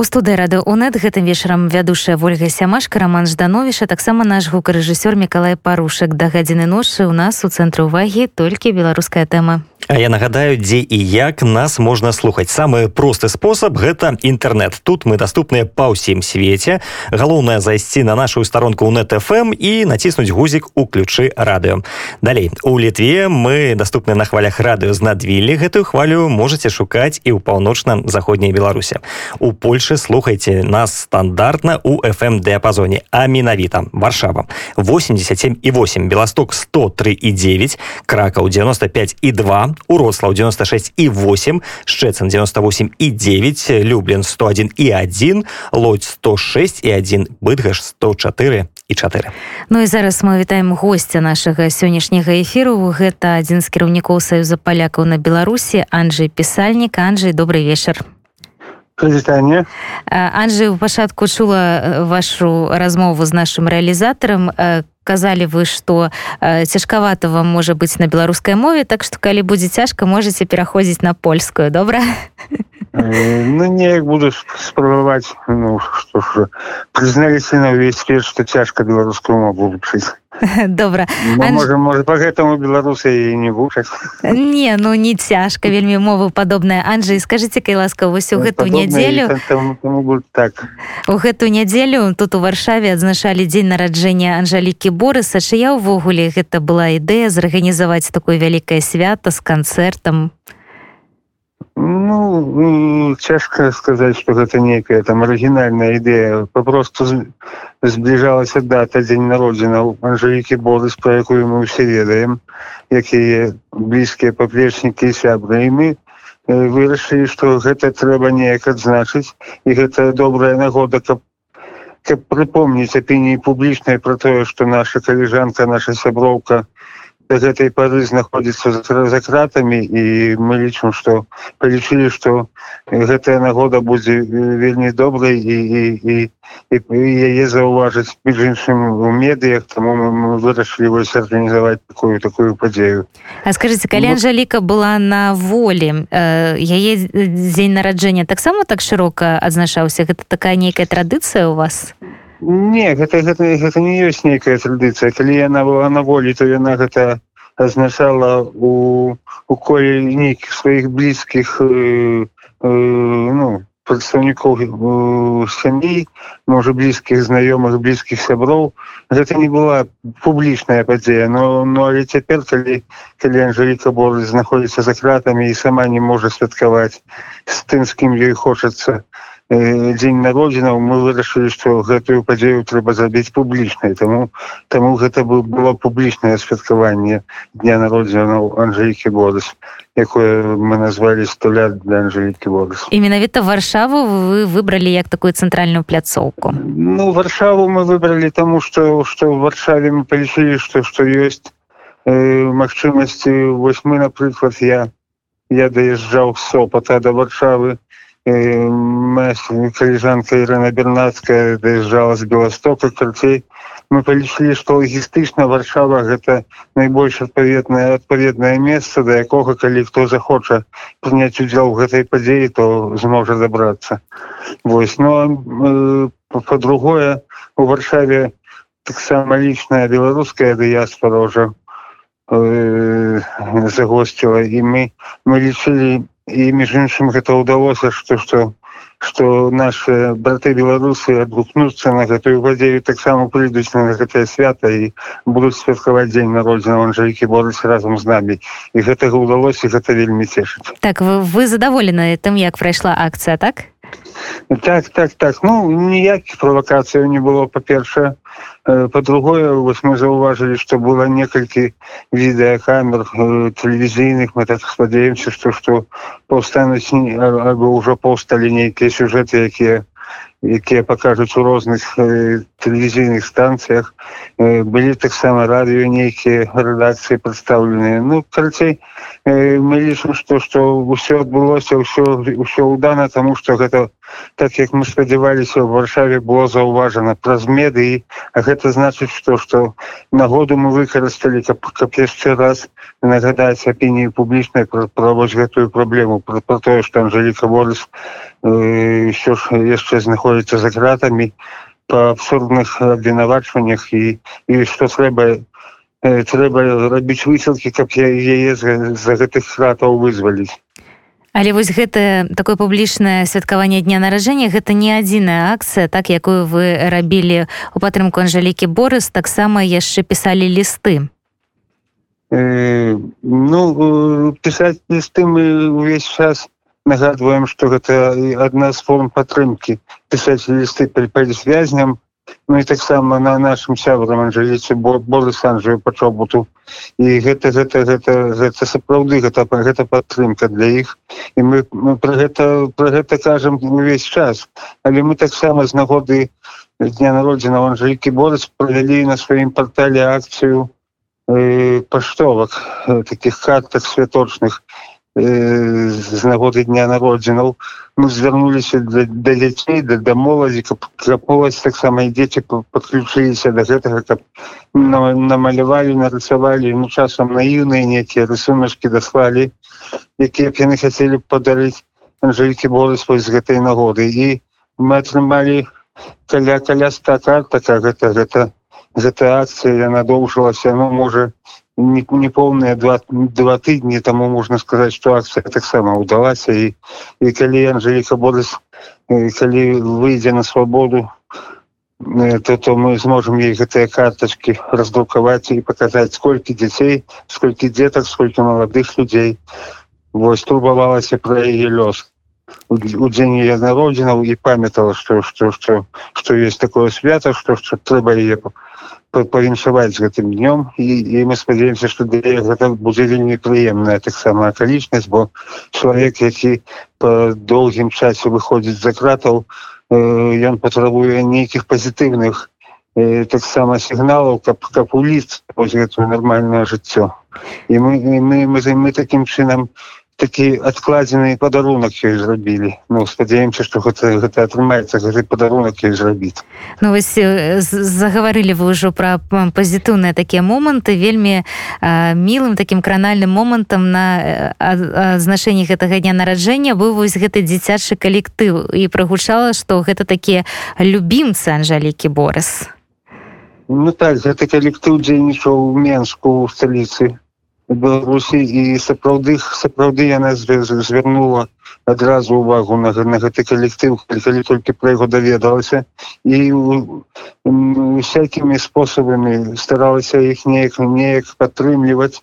у студы рады унет гэтым вечарам вядушая ольга сямашка роман ждановіша таксама наш гукарэжысёр мікалай парушак. Да гадзіны ношы у нас у цэнтры увагі толькі беларуская тэма А я нагадаю дзе і як нас можна слухаць. Самы просты спосаб гэта інтэрнет тут мы доступныя па ўсім свеце. Галоўнае зайсці на нашу старонку ў нетфм і націснуць гузік у ключы радыё. Далей. У літве мы доступны на хвалях радыё з надвілі гэтую хвалю можете шукаць і ў паўночна заходняй беларусе у польше першы слухайте нас стандартна у FM дыапазоне а менавіта варшава. 87 і 8 беласток 103 і 9 кракаў 95 і 2 урослаў 96 і 8 шчэцан 98 і 9 люблен 101 і 1 лодь 106 і 1 быдгаш 104 і 4 Ну і зараз мы вітаем гостця нашага сённяшняга эфіру. Гэта адзін з кіраўнікоў саюза палякаў на беларусі Анджей пісальнік. Анджей добрый вечар Прывітанне. Анжы у пачатку чула вашу размову з нашым рэалізатарам казалі вы што цяжкавата вам можа быць на беларускай мове так што калі будзе цяжка можете пераходзіць на польскую. Добра ну неяк буду спрабаваць ну, прызналіся на ўвесь свет што цяжка беларускую мову вучыць. Добра. Ну, Анж... можа, можа по гэтаму беларусы не вучаць. Не ну не цяжка вельмі мовы падобная. Анжай скажите кай ласка вось у ну, гэтую нядзелю так. У гэтую нядзелю тут у варшаве адзначалі дзень нараджэння Анжалікі борыса чыя ўвогуле гэта была ідэя зарганізаваць такое вялікае свята з канцэртам Ну цяжка сказаць, што гэта нейкая там арыгінальная ідэя. Папросту збліжалася дата дзень народзінаў Анжалікі Борыс, пра якую мы ўсе ведаем, якія блізкія паплечнікі і сябры. І мы вырашылі, што гэта трэба неяк адзначыць. І гэта добрая нагода, каб каб прыпомніць апініі публічнай пра тое, што наша каліжанка, наша сяброўка, до гэтай пары знаходзіцца за кратамі і мы лічым што палічылі што гэтая нагода будзе вельмі добрай і, і, і, і яе заўважыць між іншым у медыях таму мы вырашылі вось арганізаваць такую такую падзею А скажитеце калі Анжаліка была на волі яе дзень нараджэння таксама так шырока адзначаўся гэта такая нейкая традыцыя у вас? у Не гэта, гэта, гэта не ёсць нейкая традыцыя калі яна была на волі то яна гэта азначала у у коле нейкіх сваіх блізкіх э, э, ну прадстаўнікоў э, сям'і можа блізкіх знаёмых блізкіх сяброў гэта не была публічная падзея но ну але цяпер калі калі Анжеліка Бор знаходзіцца за кратамі і сама не можа святкаваць з тым з кім ёй хочацца дзень народзінаў мы вырашылі што гэтую падзею трэба зрабіць публічнай. Таму таму гэта бы было публічнае святкаванне дня народзінаў Анжелікі Борыс якое мы назвалі столя для Анжелікі Борыс і менавіта варшаву вы выбралі як такую цэнтральную пляцоўку? Ну варшаву мы выбралі таму што што в варшаве мы палічылі што што ёсць э, магчымасці. Вось мы напрыклад я я даязджаў сопата да варшавы каліжанка Ірына Бернацкая даязджала з Беластока карцей. Мы палічылі, што лагістычна варшава гэта найбольш адпаведнае адпаведнае месца, да якога калі хто захоча прыняць удзел у гэтай падзеі, то зможа забрацца. Вось но па-другое у варшаве таксама лічная беларуская дыяспора ўжо э, загосціла і мы мы лічылі і між іншым гэта ўдалося што што што наши браты беларусы адгукнуцца на гэтую падзею таксама прыйдуць на гэтае свята і будуць святкаваць дзень народзіна Анжалікі борыць разам з намі і гэтага ўдалося гэта вельмі цешыць так вы, вы задаволены тым як прайшла акцыя так так так так. Ну ніякіх правакацыяў не было па-першае по-другое вось мы заўважылі што было некалькі відэакамер тэлевізійных мы так спадзяемся што што паўстануць або ўжо паўсталі нейкія сюжэты якія якія пакажуць у розных тэлевізійных станцыях былі таксама радыё нейкія рэдакцыі прадстаўленыя ну карацей мы лічым што што ўсё адбылося ўсё ўсё ўдана таму што гэта так як мы спадзяваліся ў варшаве было заўважана праз медыі а гэта значыць што што нагоду мы выкарысталі каб, каб яшчэ раз нагадаць апініі публічнай праводзіць гэтую праблему про, про тое што Анжеліка Борыс ўсё ж яшчэ знаходзіцца за кратамі па абсурдных абвінавачваннях і і што трэба трэба рабіць высілкі каб я яе за гэтых кратаў вызваліць. Але вось гэта такое публічнае святкаванне дня наражэння гэта не адзіная акцыя так якую вы рабілі у падтрымку анжалікі борыс таксама яшчэ пісалі лісты. Э, ну пісаць лісты мы увесь час нагадваем што гэта адна з форм падтрымкі. Пісаць лісты палісвязням Ну і таксама на нашым сябрам Анжеліцы Борысанжаю па чобуту. І гэта гэта гэта гэта сапраўды гэта гэта падтрымка для іх. І мы, мы про гэта про гэта кажам увесь час. Але мы таксама з нагоды дня народзіна Анжелікі Борыс правялі на сваім партале акцыю э, паштовак э, таких картах святочных з нагоды дня народзінаў мы звярнуліся да, да дзяцей да, да моладзі каб моладзь таксама і дзеці подключыліся до гэтага каб намалявалі нарысавалі ну часам наіўныя нейкія рысуначки даслалі якія яны хацелі падарыць анжелькі болы свой з гэтай нагоды. І мы атрымалі каля каля ста карт такая гэта гэта гэта акцыя яна доўжылася ну можа неполныя два два тыдні таму можна сказаць што акцыя таксама ўдалася і і калі Анжеліка Борыс калі выйдзе на свабоду то то мы зможам ей гэтыя карточки раздрукаваць і паказаць сколькі дзяцей сколькі дзетак сколькі маладых людзей вось турбавалася пра яе лёс. У дзень яе народзінаў і памятала што што што што есть такое свята што што трэба яе павіншаваць з гэтым днём. І, і мы спадзяемся што гэта будзе вельмі прыемная таксама акалічнасць бо чалавек які по доўгім часе выходзіць за кратаў ён э, патрабуе нейкіх пазітыўных э, таксама сігналаў каб каб уліць гэтую нармальнае жыццё. І мы мы мы, мы, мы такім чынам такі адкладзены падарунак ёй зрабілі. Ну спадзяемся што гэта гэта атрымаецца гэты падарунак ёй зрабіць. Ну вось загаварылі вы ўжо пра пазітыўныя такія моманты вельмі а, мілым такім кранальным момантам на значэнні гэтага дня нараджэння быў вось гэты дзіцячы калектыў і прагучала што гэта такія любімцы анжалікі борыс. Ну так гэта калектыў дзейнічаў у менску в сталіцы беларусі і сапраўды сапраўды яна звярнула адразу увагу на, на гэты калектыў калі толькі пра яго даведалася. І всякімі спосабамі старалася іх неяк неяк падтрымліваць.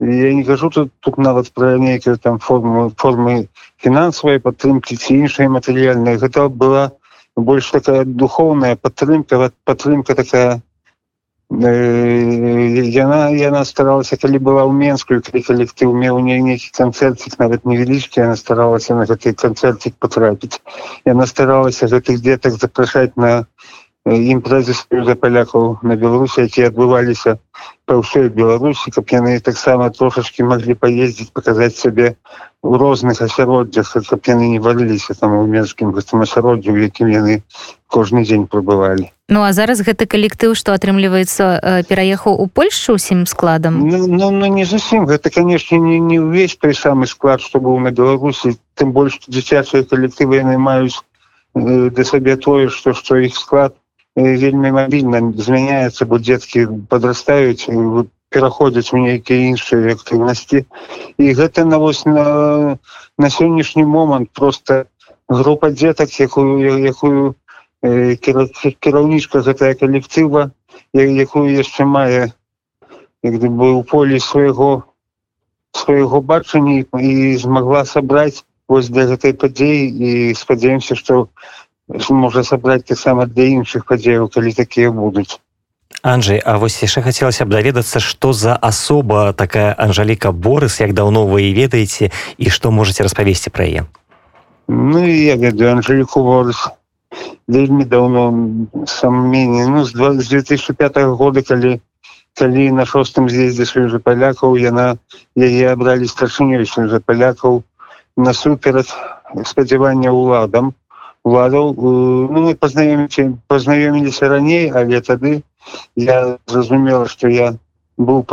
Я не кажу тут тут нават пра нейкія там форму формы фінансавай падтрымкі ці іншай матэрыяльнай. Гэта была больш такая духовная падтрымка падтрымка такая яна яна старалася калі была ў менскую калі калектыў меў не нейкі канцэрцік нават невялічкі яна старалася на гэты канцэрцік патрапіць яна старалася гэтых дзетак запрашаць на імпрэзы за палякаў на беларусі якія адбываліся па ўсёй беларусі каб яны таксама трошачки маглі паездзіць паказаць сябе у розных асяроддзях каб яны не валіліся там у менскім гэтым асяроддзю якім яны кожны дзень прабывалі Ну а зараз гэты калектыў што атрымліваецца э, пераехаў у Польшу усім складам? Ну, ну, ну не зусім гэта канешне не, не ўвесь той самы склад што быў на беларусі. Тым больш дзіцячыя калектывы яны маюць э, да сабе тое што што іх склад. э, вельмі мабільна змяняецца бо дзеткі подрастаюць пераходзяць у нейкія іншыя актыўнасці і гэта на вось на, на сённяшні момант просто група дзетак якую якую кіраўнічка гэтая калектыва якую яшчэ мае як бы у полі свайго свайго бачання і змагла сабраць вось для гэтай падзеі і спадзяемся што можа сабраць таксама для іншых падзеяў калі такія будуць Анджей А вось яшчэ хацелася б даведацца што за асоба такая Анжаліка Борыс як даўно вы ведаеце і што можете распавесці пра яе Ну я ведаю Анжеліку Борыс вельмі давно самменне ну з 2005 года калі калі на шостым з'ездзе союза палякаў яна яе абралі старшынёй союза палякаў насуперад спадзявання ўладам уладаў ну, мы пазнаёміце пазнаёміліся раней але тады я зразумела что я быў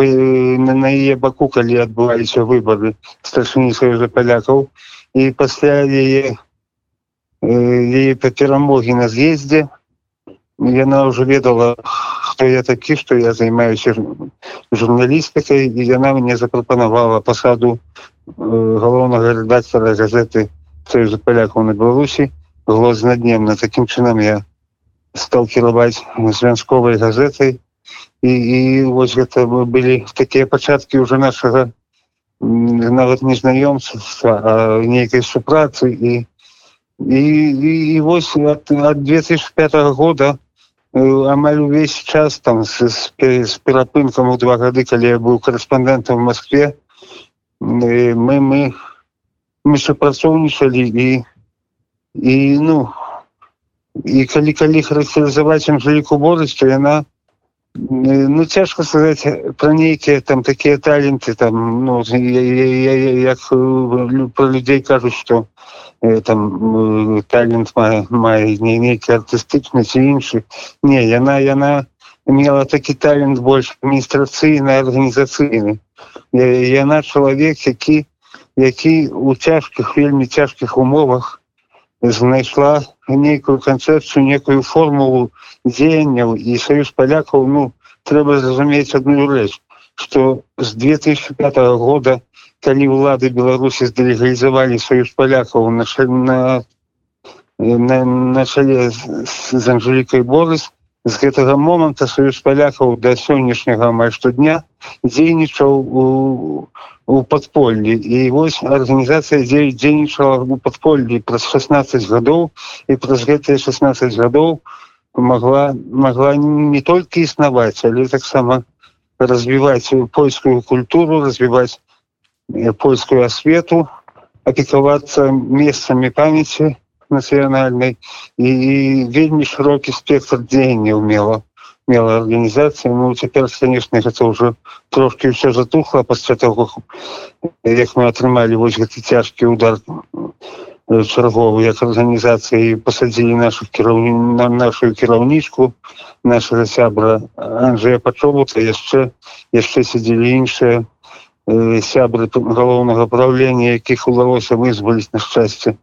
на, на яе баку калі адбываліся выборы старшыні союза палякаў і пасля яе яе па перамогі на з'ездзе яна уже ведала хто я такі что я займаюся журналістыкай і яна мне запрапанавала пасаду галоўнага редактора газеты союза палякаў на беларусі глаз наднемна таким чынам я стал кіраваць звянсковай газетай. І, і вось гэта былі такія пачаткі уже нашага нават незнаёмства нейкай супрацы. І і, і, і вось от, от 2005 года амаль увесь час там з, з, з перапынкам у два гады калі я быў корэспандэнтам в москве мы мы мы супрацоўнічалі і і ну і калі калі характарызаваць анжеліку борыць то яна ну цяжка сказаць про нейкія там такія таленты там ну я, я, я, як про людзей кажуць что э, там талент мае мае не нейкі артыстычны ці іншы не яна яна мела такі талент больш адміністрацыйны арганізацыйны яна чалавек які які у цяжкіх вельмі цяжкіх умовах знайшла нейкую канцэпцыю некую формулу дзеянняў і саюз палякаў ну трэба зразумець одну рэч что з 2005 года калі улады беларусі здэлегалізавалі саюз палякаў на на на, на чале з анжелікай борыс з гэтага моманта саюз палякаў да сённяшняга амаль штодня дзейнічаў у у подпольлі і вось арганізацыя дзе дзейнічала у подпольлі праз 16 гадоў. І праз гэтыя 16 гадоў могла могла не толькі існаваць але таксама развіваць польскую культуру развіваць польскую асвету апекавацца месцамі памяці нацыянальнай і вельмі шырокі спектр дзеяння умела мела арганізацыя ну цяпер конечно гэта ўжо трошки ўсё затухла пасля того як мы атрымалі вось гэты цяжкі удар чарговы як арганізацыі пасадзілі наших кіраўні на нашу кіраўнічку нашага сябра Анжея пачобута яшчэ яшчэ сядзелі іншыя сябры галоўнага правлення якіх удалося вызваліць на шчасце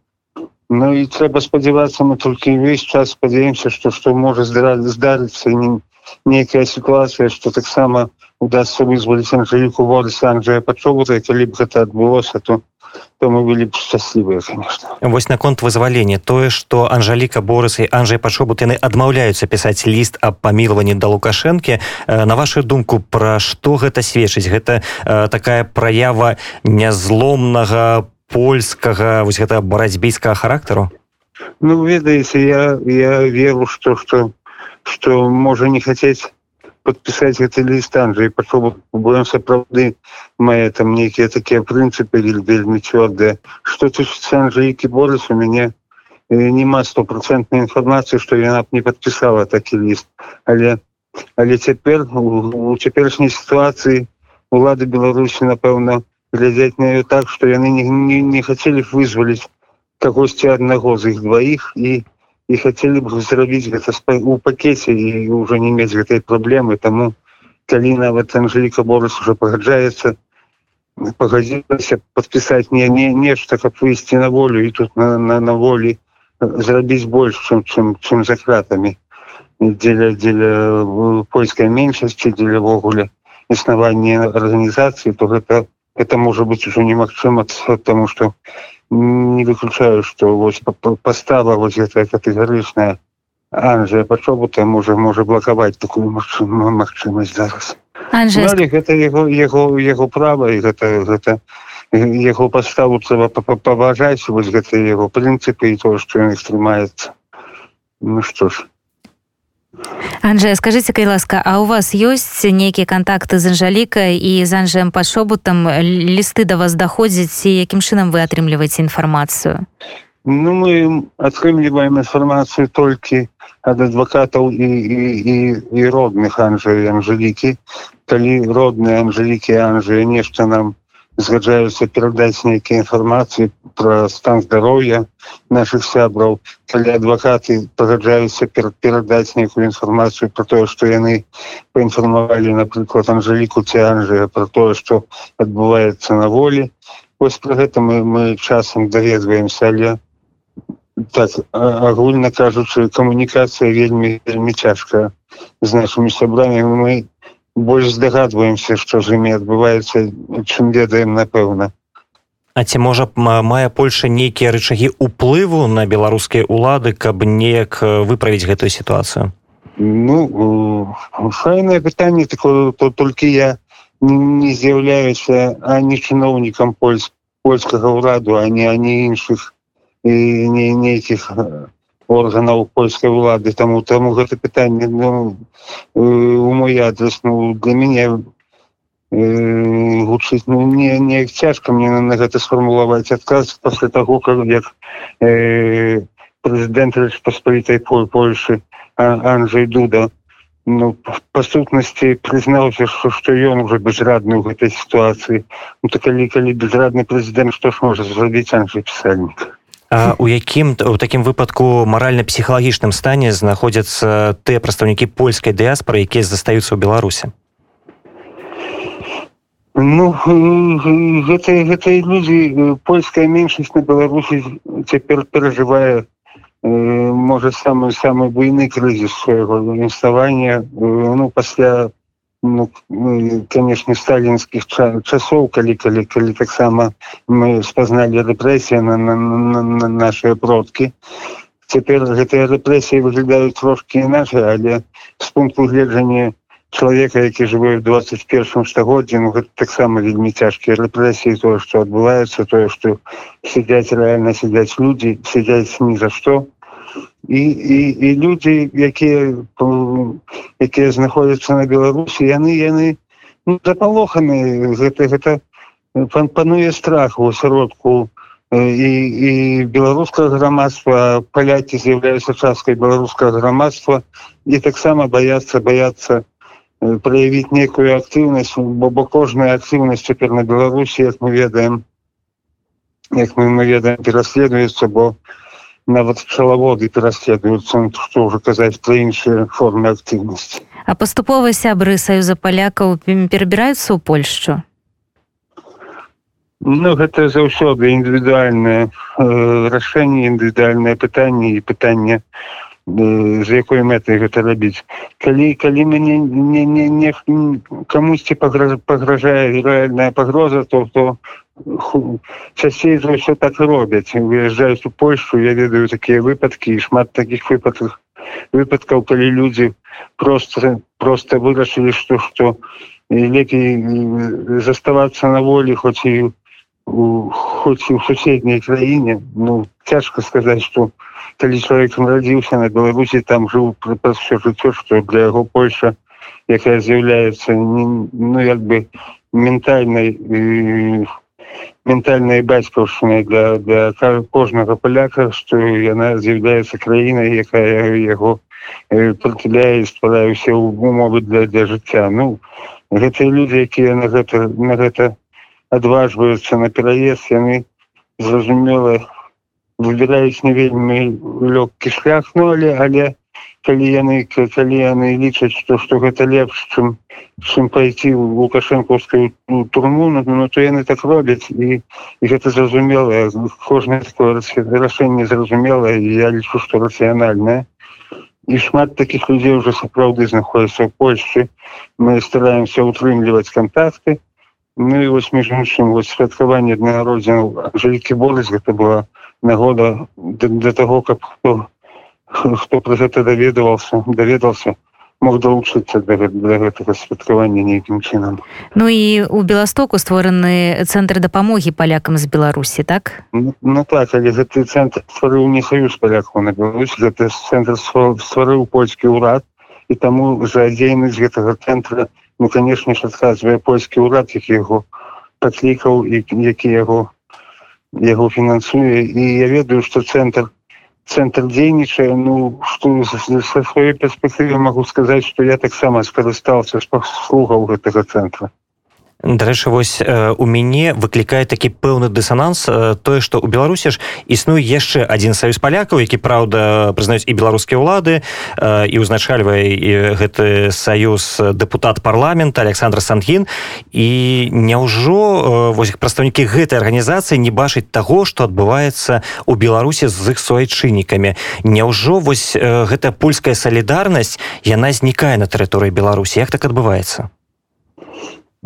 Ну і трэба спадзявацца мы толькі ўвесь час спадзяемся што што можа здарыцца не нейкая сітуацыя что таксама удастся вызваліць анжеліку воды Анджея пачобута калі б гэта адбылося то то мы былі б шчаслівыя конечно вось наконт вызвалення тое что анжаліка борыс і Анжай пачобут яны адмаўляюцца пісаць ліст аб памілаванні да лукашэнкі на вашу думку пра што гэта сведчыць гэта такая праява нязломнага польскага вось гэта барацьбійскага характару? Ну ведаеце я я веру что что что можа не хацець подпісаць гэты ліст Анджей пачаў будем сапраўды мае там нейкія такія прынцыпы вельмі цвёрдыя. Что тычыцца Анжейкі борыс у мяне няма стопроцентнай інфармацыі што яна б не подпісала такі ліст. Але але цяпер у цяперашняй сітуацыі улады беларусі напэўна глядзяць на так што яны не, не, не хацелі вызваліць кагосьці аднаго з іх дваіх і і хацелі б зрабіць гэта у пакеце і ўжо не мець гэтай праблемы. Таму калі нават анжеліка борыс уже пагаджаецца пагадзілася падпісаць не не нешта каб выйсці на волю і тут на, на, на волі зрабіць больш чым чым чым за кратамі. Дзеля дзеля польскай меншасці дзелявогуле існавання арганізацыі то гэта это можа быць ужо немагчыма тому что не выключаю что вось постава вот гэтая катэгарычная Анжа пачобута можа можа блакаваць такую магчымасць зараз. Гэта яго яго яго права і гэта гэта яго паставу трэба паважаць вось гэта яго прынцыпы і то што ён стрымаецца Ну што ж Анжея скажите кай ласка а у вас ёсць нейкія контакты з анжалікай і з анжаем пашобутам лісты да вас даходзяць і якім чынам вы атрымліваеце інфармацыю Ну мы атрымліваем інфармацыю толькі ад адвакатаў і, і, і, і родных анжа анжалікі калі родныя анжалікі анжы нешта нам згаджаюцца перадаць нейкія інфармацыі пра стан здароўя наших сябраў калі адвакаты пагаджаюцца пер перадаць нейкую інфармацыю про тое што яны паінфармавалі напрыклад анжеліку ціанжыя про тое што адбываецца на волі вось про гэта мы мы часам даведваемся але так агульна кажучы камунікацыя вельмі вельмі цяжкая з нашими сябрамі мы больш здагадваемся што з імі адбываецца чым ведаем напэўна. А ці можа мае Польша нейкія рычагі ўплыву на беларускія улады каб неяк выправіць гэтую сітуацыю? Ну файнае пытанне такое то толькі я не з'яўляюся ані чыноўнікам польск польскага ўраду а не ані іншых і не нейкіх органаў польскай улады. Таму таму гэта пытанне ну, у мой адрес ну для мяне гучыць ну, не неяк цяжка мне на, на гэта сфармулаваць адказ пасля таго как як э, прэзідэнт паспалітай пол польшы Анджей дуда ну па сутнасці прызнаўся што што ён уже безрадны ў гэтай сітуацыі. Ну, то калі калі безрадны прэзідэнт што ж можа зрабіць Анджей пісальнік у якім у такім выпадку маральна-псіхалагічным стане знаходзяцца тыя прадстаўнікі польскай дыаспоры якія застаюцца ў беларусе ну гэтыя гэтыя людзі польская меншасць на беларусі цяпер перажывае можа самы самы буйны крызіс свайго інставання ну пасля ну, конечно сталінскіх часоў калі калі калі таксама мы спазналі рэпрэсія на, на, на, на наши продкі цяпер гэтыя рэпрэсіі выглядаюць трошки іначай але з пункту гледжання чалавека які жыве в 21 стагоддзе ну, гэта таксама вельмі цяжкія рэпрэсіі тое што адбываецца тое што сядзяць рэальна сядзяць людзі сядзяць ні за што і, і, і людзі якія якія знаходзяцца на беларусі яны яны ну, запалоханы гэта гэта пан пануе страх у асяродку і, і беларускага грамадства палякі з'яўляюцца часткай беларускага грамадства і таксама баяцца баяцца праявіць некую актыўнасць бо бо кожная актыўнасць цяпер на беларусі як мы ведаем як мы мы ведаем пераследуецца бо нават пчалаводы пераследуюцца што ўжо казаць пра іншыя формы актыўнасці а паступова сябры саюза палякаў перабіраюцца ў польшчу ну гэта заўсёды індывідуальнае э, рашэнне індывідуальнае пытанне і пытанне з якой мэтай гэта рабіць калі калі мяне не не не камусьці пагражае рэальная пагроза то то часцей за ўсё так робяць. Выязджаюць у польшу я ведаю такія выпадкі і шмат таких выпадках выпадкаў калі людзі просто просто вырашылі што што лепей заставацца на волі хоць і хоць і ў суседняй краіне. Ну цяжка сказаць што калі чалавек нарадзіўся на беларусі там жыў все жыццё што для яго польша якая з'яўляецца ну як бы ментальнай і ментальнай бацькаўшчынай для для кожнага паляка што яна з'яўляецца краінай якая яго прытуляе стварае ўсе умовы для для жыцця ну гэтыя людзі якія на гэта на гэта адважваюцца на пераезд яны зразумела выбіраюць не вельмі лёгкі шлях ну але але калі яны калі яны лічаць што што гэта лепш чым чым пайти у лукашэнкаўскую турму ну, ну то яны так робяць. І, і гэта зразумелае. Кожнае такое рашэнне зразумелае я лічу што рацыянальнае. І шмат таких людзей уже сапраўды знаходзіцца ў польшчы. Мы стараемся утрымліваць контакты Ну і вось між іншым вось святкаванне дня народзіна жалікі боласць гэта была нагода для таго каб хто хто пра гэта даведаваўся даведаўся мог далучыцца да, да гэтага святкавання нейкім чынам Ну і у беластоку створаны цэнтр дапамогі палякам з беларусі так? Ну, ну так але гэты цэнтр стварыў не саюз палякаў на беларусі гэты цэнтр стварыў польскі ўрад і таму за дзейнасць гэтага цэнтра ну канешне ж адказвае польскі ўрад які яго падклікаў і які яго яго фінансуе і я ведаю што цэнтр центр дзейнічае ну что со сваёй перспектывы могу сказаць что я таксама скарыстаўся з паслугаў гэтага центра дарэчы вось у мяне выклікае такі пэўны дысананс тое што у беларусі ж існуе яшчэ адзін саюз палякаў які праўда прызнаюць і беларускія ўлады і ўзначальвае гэты саюз депутат парламента александр сангін. І няўжо вось прадстаўнікі гэтай арганізацыі не бачыць таго што адбываецца у беларусі з іх суайчыннікамі? Няўжо вось гэтая польская салідарнасць яна знікае на тэрыторыі беларусі? Як так адбываецца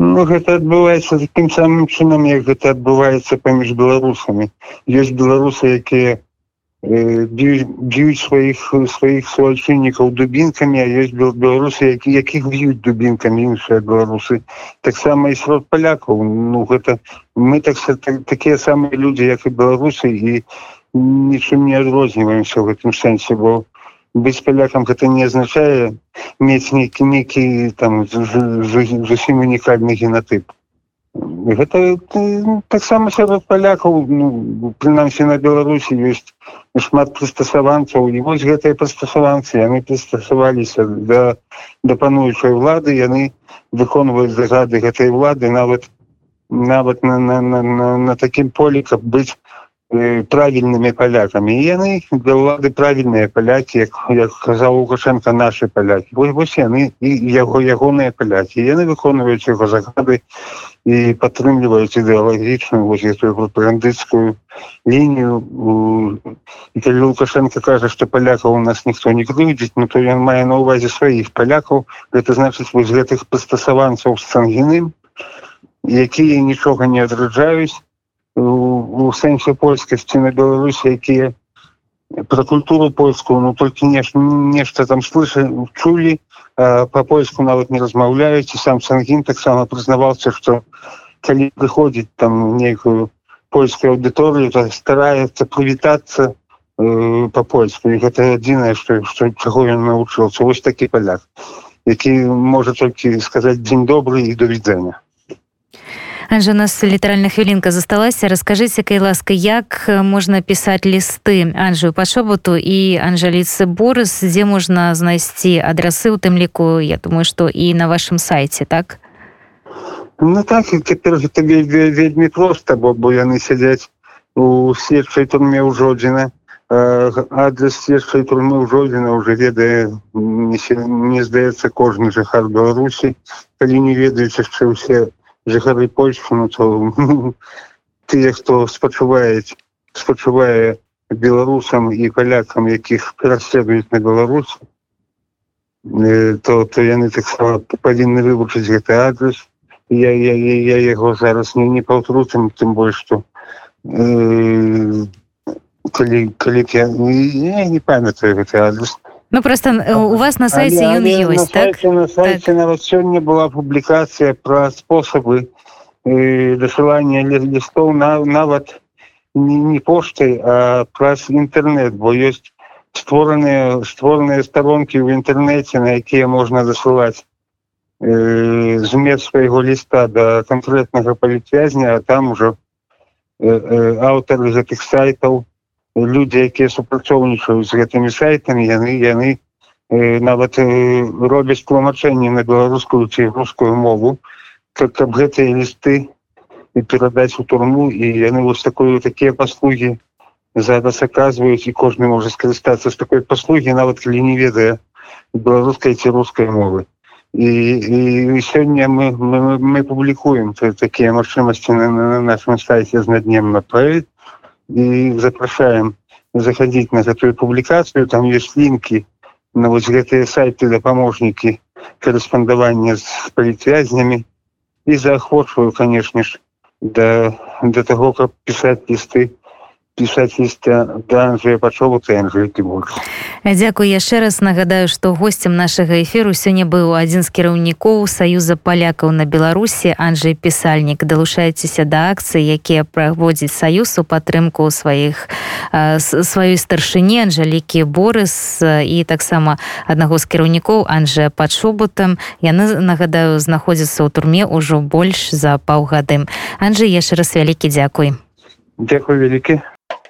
Ну, гэта адбываецца такім самым чынам як гэта адбываецца паміж беларусамі. Ёсць беларусы якія э, б'юць сваіх сваіх суайчыннікаў дубінкамі а ёсць беларусы які якіх б'юць дубінкамі іншыя беларусы. Таксама і срод палякаў. Ну гэта мы так, так такія самыя людзі як і беларусы і нічым не адрозніваемся ў гэтым сэнсе бо быць палякам гэта не азначае мець нейкі нейкі там зусім унікальны генатып гэта таксама сярод палякаў ну, прынамсі на беларусі ёсць шмат прыстасаванцаў і вось гэтыя прыстасаванцы яны прыстасаваліся да да пануючай улады яны выконваюць загады гэтай улады нават нават на, на, на, на, на такім полі каб быць правільнымі палякамі яны для ўлады правільныя палякі як, як казаў лукашенко наши палякі вось, вось яны і яго ягоныя палякі яны выконваюць яго загады і падтрымліваюць ідэалагічную вось эту прапагандыцкую лінію і калі лукашенко кажа што палякаў у нас ніхто не крыўдзіць ну то ён мае на увазе сваіх палякаў гэта значыць вось гэтых прыстасаванцаў з цангіным якія нічога не адраджаюць у сэнсе польскасці на беларусі якія про культуру польскую ну только не нешта там слыша чулі по-польску нават не размаўляюць і сам сангін таксама прызнаваўся что калі прыходзіць там нейкую польскую аўдыторыю то стараецца прывітацца э, по-польску і гэта адзінае что что чаго ён навучыўся. Вось такі паляк які можа толькі сказаць дзень добрый і до відзення Анжа, у нас літаральна хвілінка засталася расскажыце кай ласка як можна пісаць лісты Анжую пашобуту і анжаліцы борыс дзе можна знайсці адрасы у тым ліку Я думаю што і на вашым сайце так? Ну так цяпер вельмі проста бо бо яны сядзяць у следчай турме ўжодзіна адрес следчай турмы ўжодзіна уже ведае не, не здаецца кожны жыхар беларусі калі не ведаюць яшчэ ўсе жыхары польши ну то тыя хто спачуваюць спачувае беларусам і палякам якіх пераследуюць на беларус то то яны таксама павінны вывучыць гэты адрес. Я я, я, я яго зараз не не паўтрутым тым больш што э, калі калі я, я не памятаю гэты адрес Ну просто у вас на сайте ён ёсць так? на сайте так. нават сёння была публікацыя пра спосабы э, дасылання лістоў на нават не, не поштай а праз інтэрнет бо ёсць створаныя створаныя старонкі ў інтэрнэце на якія можна дасылаць э, змест свайго ліста да канкрэтнага палітвязня а там ужо э, э, аўтары гэтых сайтаў людзі якія супрацоўнічаюць з гэтымі сайтамі яны яны э, нават э, робяць тлумачэнне на беларускую ці рускую мову как каб гэтыя лісты і перадаць у турму і яны вось такую такія паслугі зараз аказваюць і кожны можа скарыстацца з такой паслугі нават калі не ведае беларускай ці рускай мовы. І, і сёння мы, мы, мы публікуем такія магчымасці на, на нашым сайце знаднем на проект и запрашаем заходить на гэтую публікацыю там есть лінки на вось гэтыя сайты дапаможнікі корэспандавання з палітвязнямі і заахвочваю канешне ж да да таго каб пісаць лісты пісаць ліста да Анжея пачовука Анжелькі больш. Дзякуй яшчэ раз нагадаю, што госцем нашага эфіру сёння быў адзін з кіраўнікоў саюза палякаў на Беларусі Анжэй пісальнік далучайцеся да акцыі, якія праводзіць саюз у падтрымку сваіх сваёй старшыні Анжалікі Борыс і таксама аднаго з кіраўнікоў Анжя пачобутам яны нагадаю знаходзяцца ў турме ўжо больш за паўгады. Анжы яшчэ раз вялікі дзякуй. Дзякуй вялікі